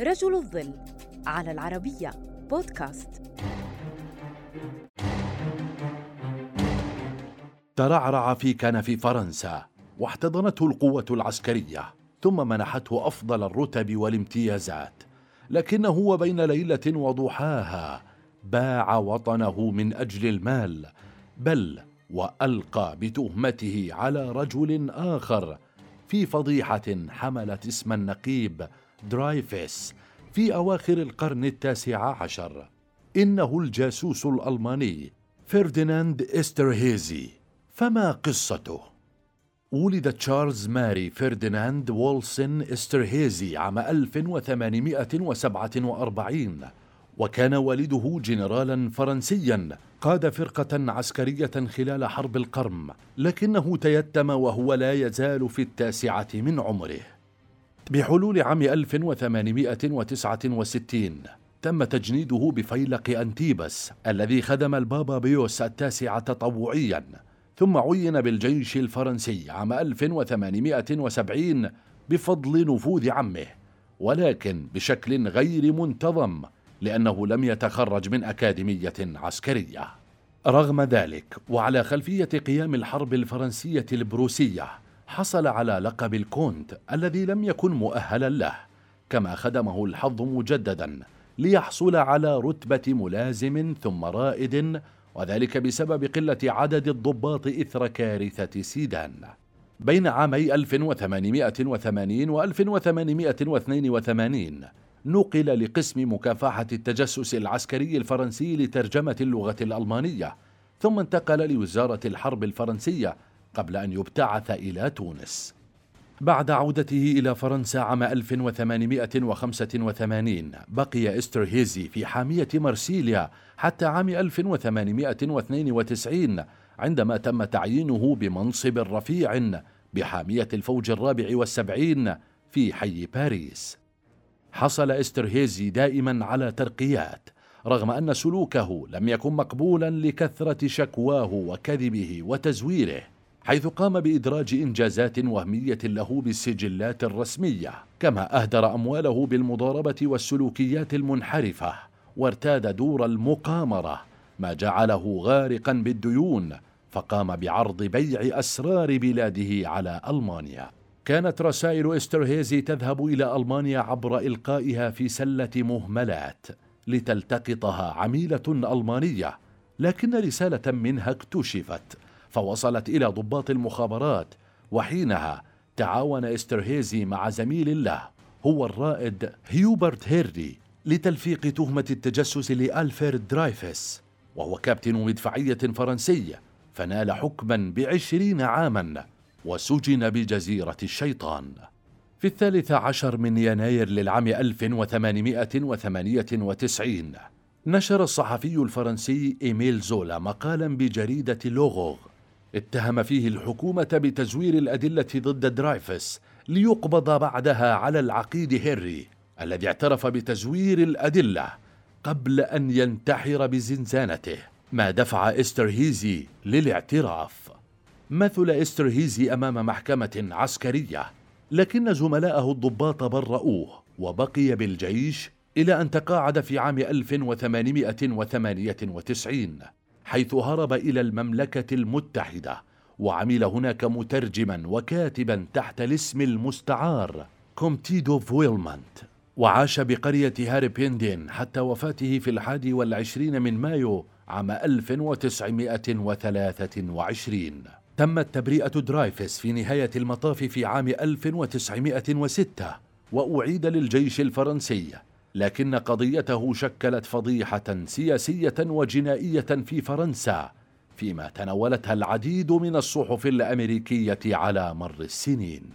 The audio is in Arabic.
رجل الظل على العربية بودكاست. ترعرع في كنف فرنسا واحتضنته القوة العسكرية ثم منحته أفضل الرتب والامتيازات لكنه وبين ليلة وضحاها باع وطنه من أجل المال بل وألقى بتهمته على رجل آخر في فضيحة حملت اسم النقيب درايفس في أواخر القرن التاسع عشر. إنه الجاسوس الألماني فرديناند إسترهيزي. فما قصته؟ ولد تشارلز ماري فرديناند وولسن إسترهيزي عام 1847 وكان والده جنرالا فرنسيا قاد فرقة عسكرية خلال حرب القرم لكنه تيتم وهو لا يزال في التاسعة من عمره. بحلول عام 1869 تم تجنيده بفيلق أنتيبس الذي خدم البابا بيوس التاسع تطوعيا ثم عين بالجيش الفرنسي عام 1870 بفضل نفوذ عمه ولكن بشكل غير منتظم لأنه لم يتخرج من أكاديمية عسكرية. رغم ذلك وعلى خلفية قيام الحرب الفرنسية البروسية حصل على لقب الكونت الذي لم يكن مؤهلا له كما خدمه الحظ مجددا ليحصل على رتبة ملازم ثم رائد وذلك بسبب قلة عدد الضباط إثر كارثة سيدان. بين عامي 1880 و 1882 نقل لقسم مكافحة التجسس العسكري الفرنسي لترجمة اللغة الألمانية ثم انتقل لوزارة الحرب الفرنسية قبل أن يبتعث إلى تونس. بعد عودته إلى فرنسا عام 1885 بقي هيزي في حامية مرسيليا حتى عام 1892 عندما تم تعيينه بمنصب رفيع بحامية الفوج الرابع والسبعين في حي باريس. حصل هيزي دائما على ترقيات رغم أن سلوكه لم يكن مقبولا لكثرة شكواه وكذبه وتزويره. حيث قام بإدراج إنجازات وهمية له بالسجلات الرسمية كما أهدر أمواله بالمضاربة والسلوكيات المنحرفة وارتاد دور المقامرة ما جعله غارقا بالديون فقام بعرض بيع أسرار بلاده على ألمانيا. كانت رسائل إسترهيزي تذهب إلى ألمانيا عبر إلقائها في سلة مهملات لتلتقطها عميلة ألمانية لكن رسالة منها اكتشفت. فوصلت إلى ضباط المخابرات وحينها تعاون استرهيزي مع زميل له هو الرائد هيوبرت هنري لتلفيق تهمة التجسس لألفرد درايفس وهو كابتن مدفعية فرنسي فنال حكما بعشرين عاما وسجن بجزيرة الشيطان. في الثالث عشر من يناير للعام 1898 نشر الصحفي الفرنسي إيميل زولا مقالا بجريدة لورور. اتهم فيه الحكومة بتزوير الأدلة ضد درايفس ليقبض بعدها على العقيد هنري الذي اعترف بتزوير الأدلة قبل أن ينتحر بزنزانته ما دفع إستر هيزي للاعتراف. مثل إستر هيزي أمام محكمة عسكرية لكن زملائه الضباط برؤوه وبقي بالجيش إلى أن تقاعد في عام 1898 حيث هرب إلى المملكة المتحدة وعمل هناك مترجما وكاتبا تحت الاسم المستعار كومتيدو فويلمانت. وعاش بقرية هاربيندين حتى وفاته في الحادي والعشرين من مايو عام 1923 تمت تبرئة درايفس في نهاية المطاف في عام 1906 وأعيد للجيش الفرنسي. لكن قضيته شكلت فضيحة سياسية وجنائية في فرنسا فيما تناولتها العديد من الصحف الأمريكية على مر السنين.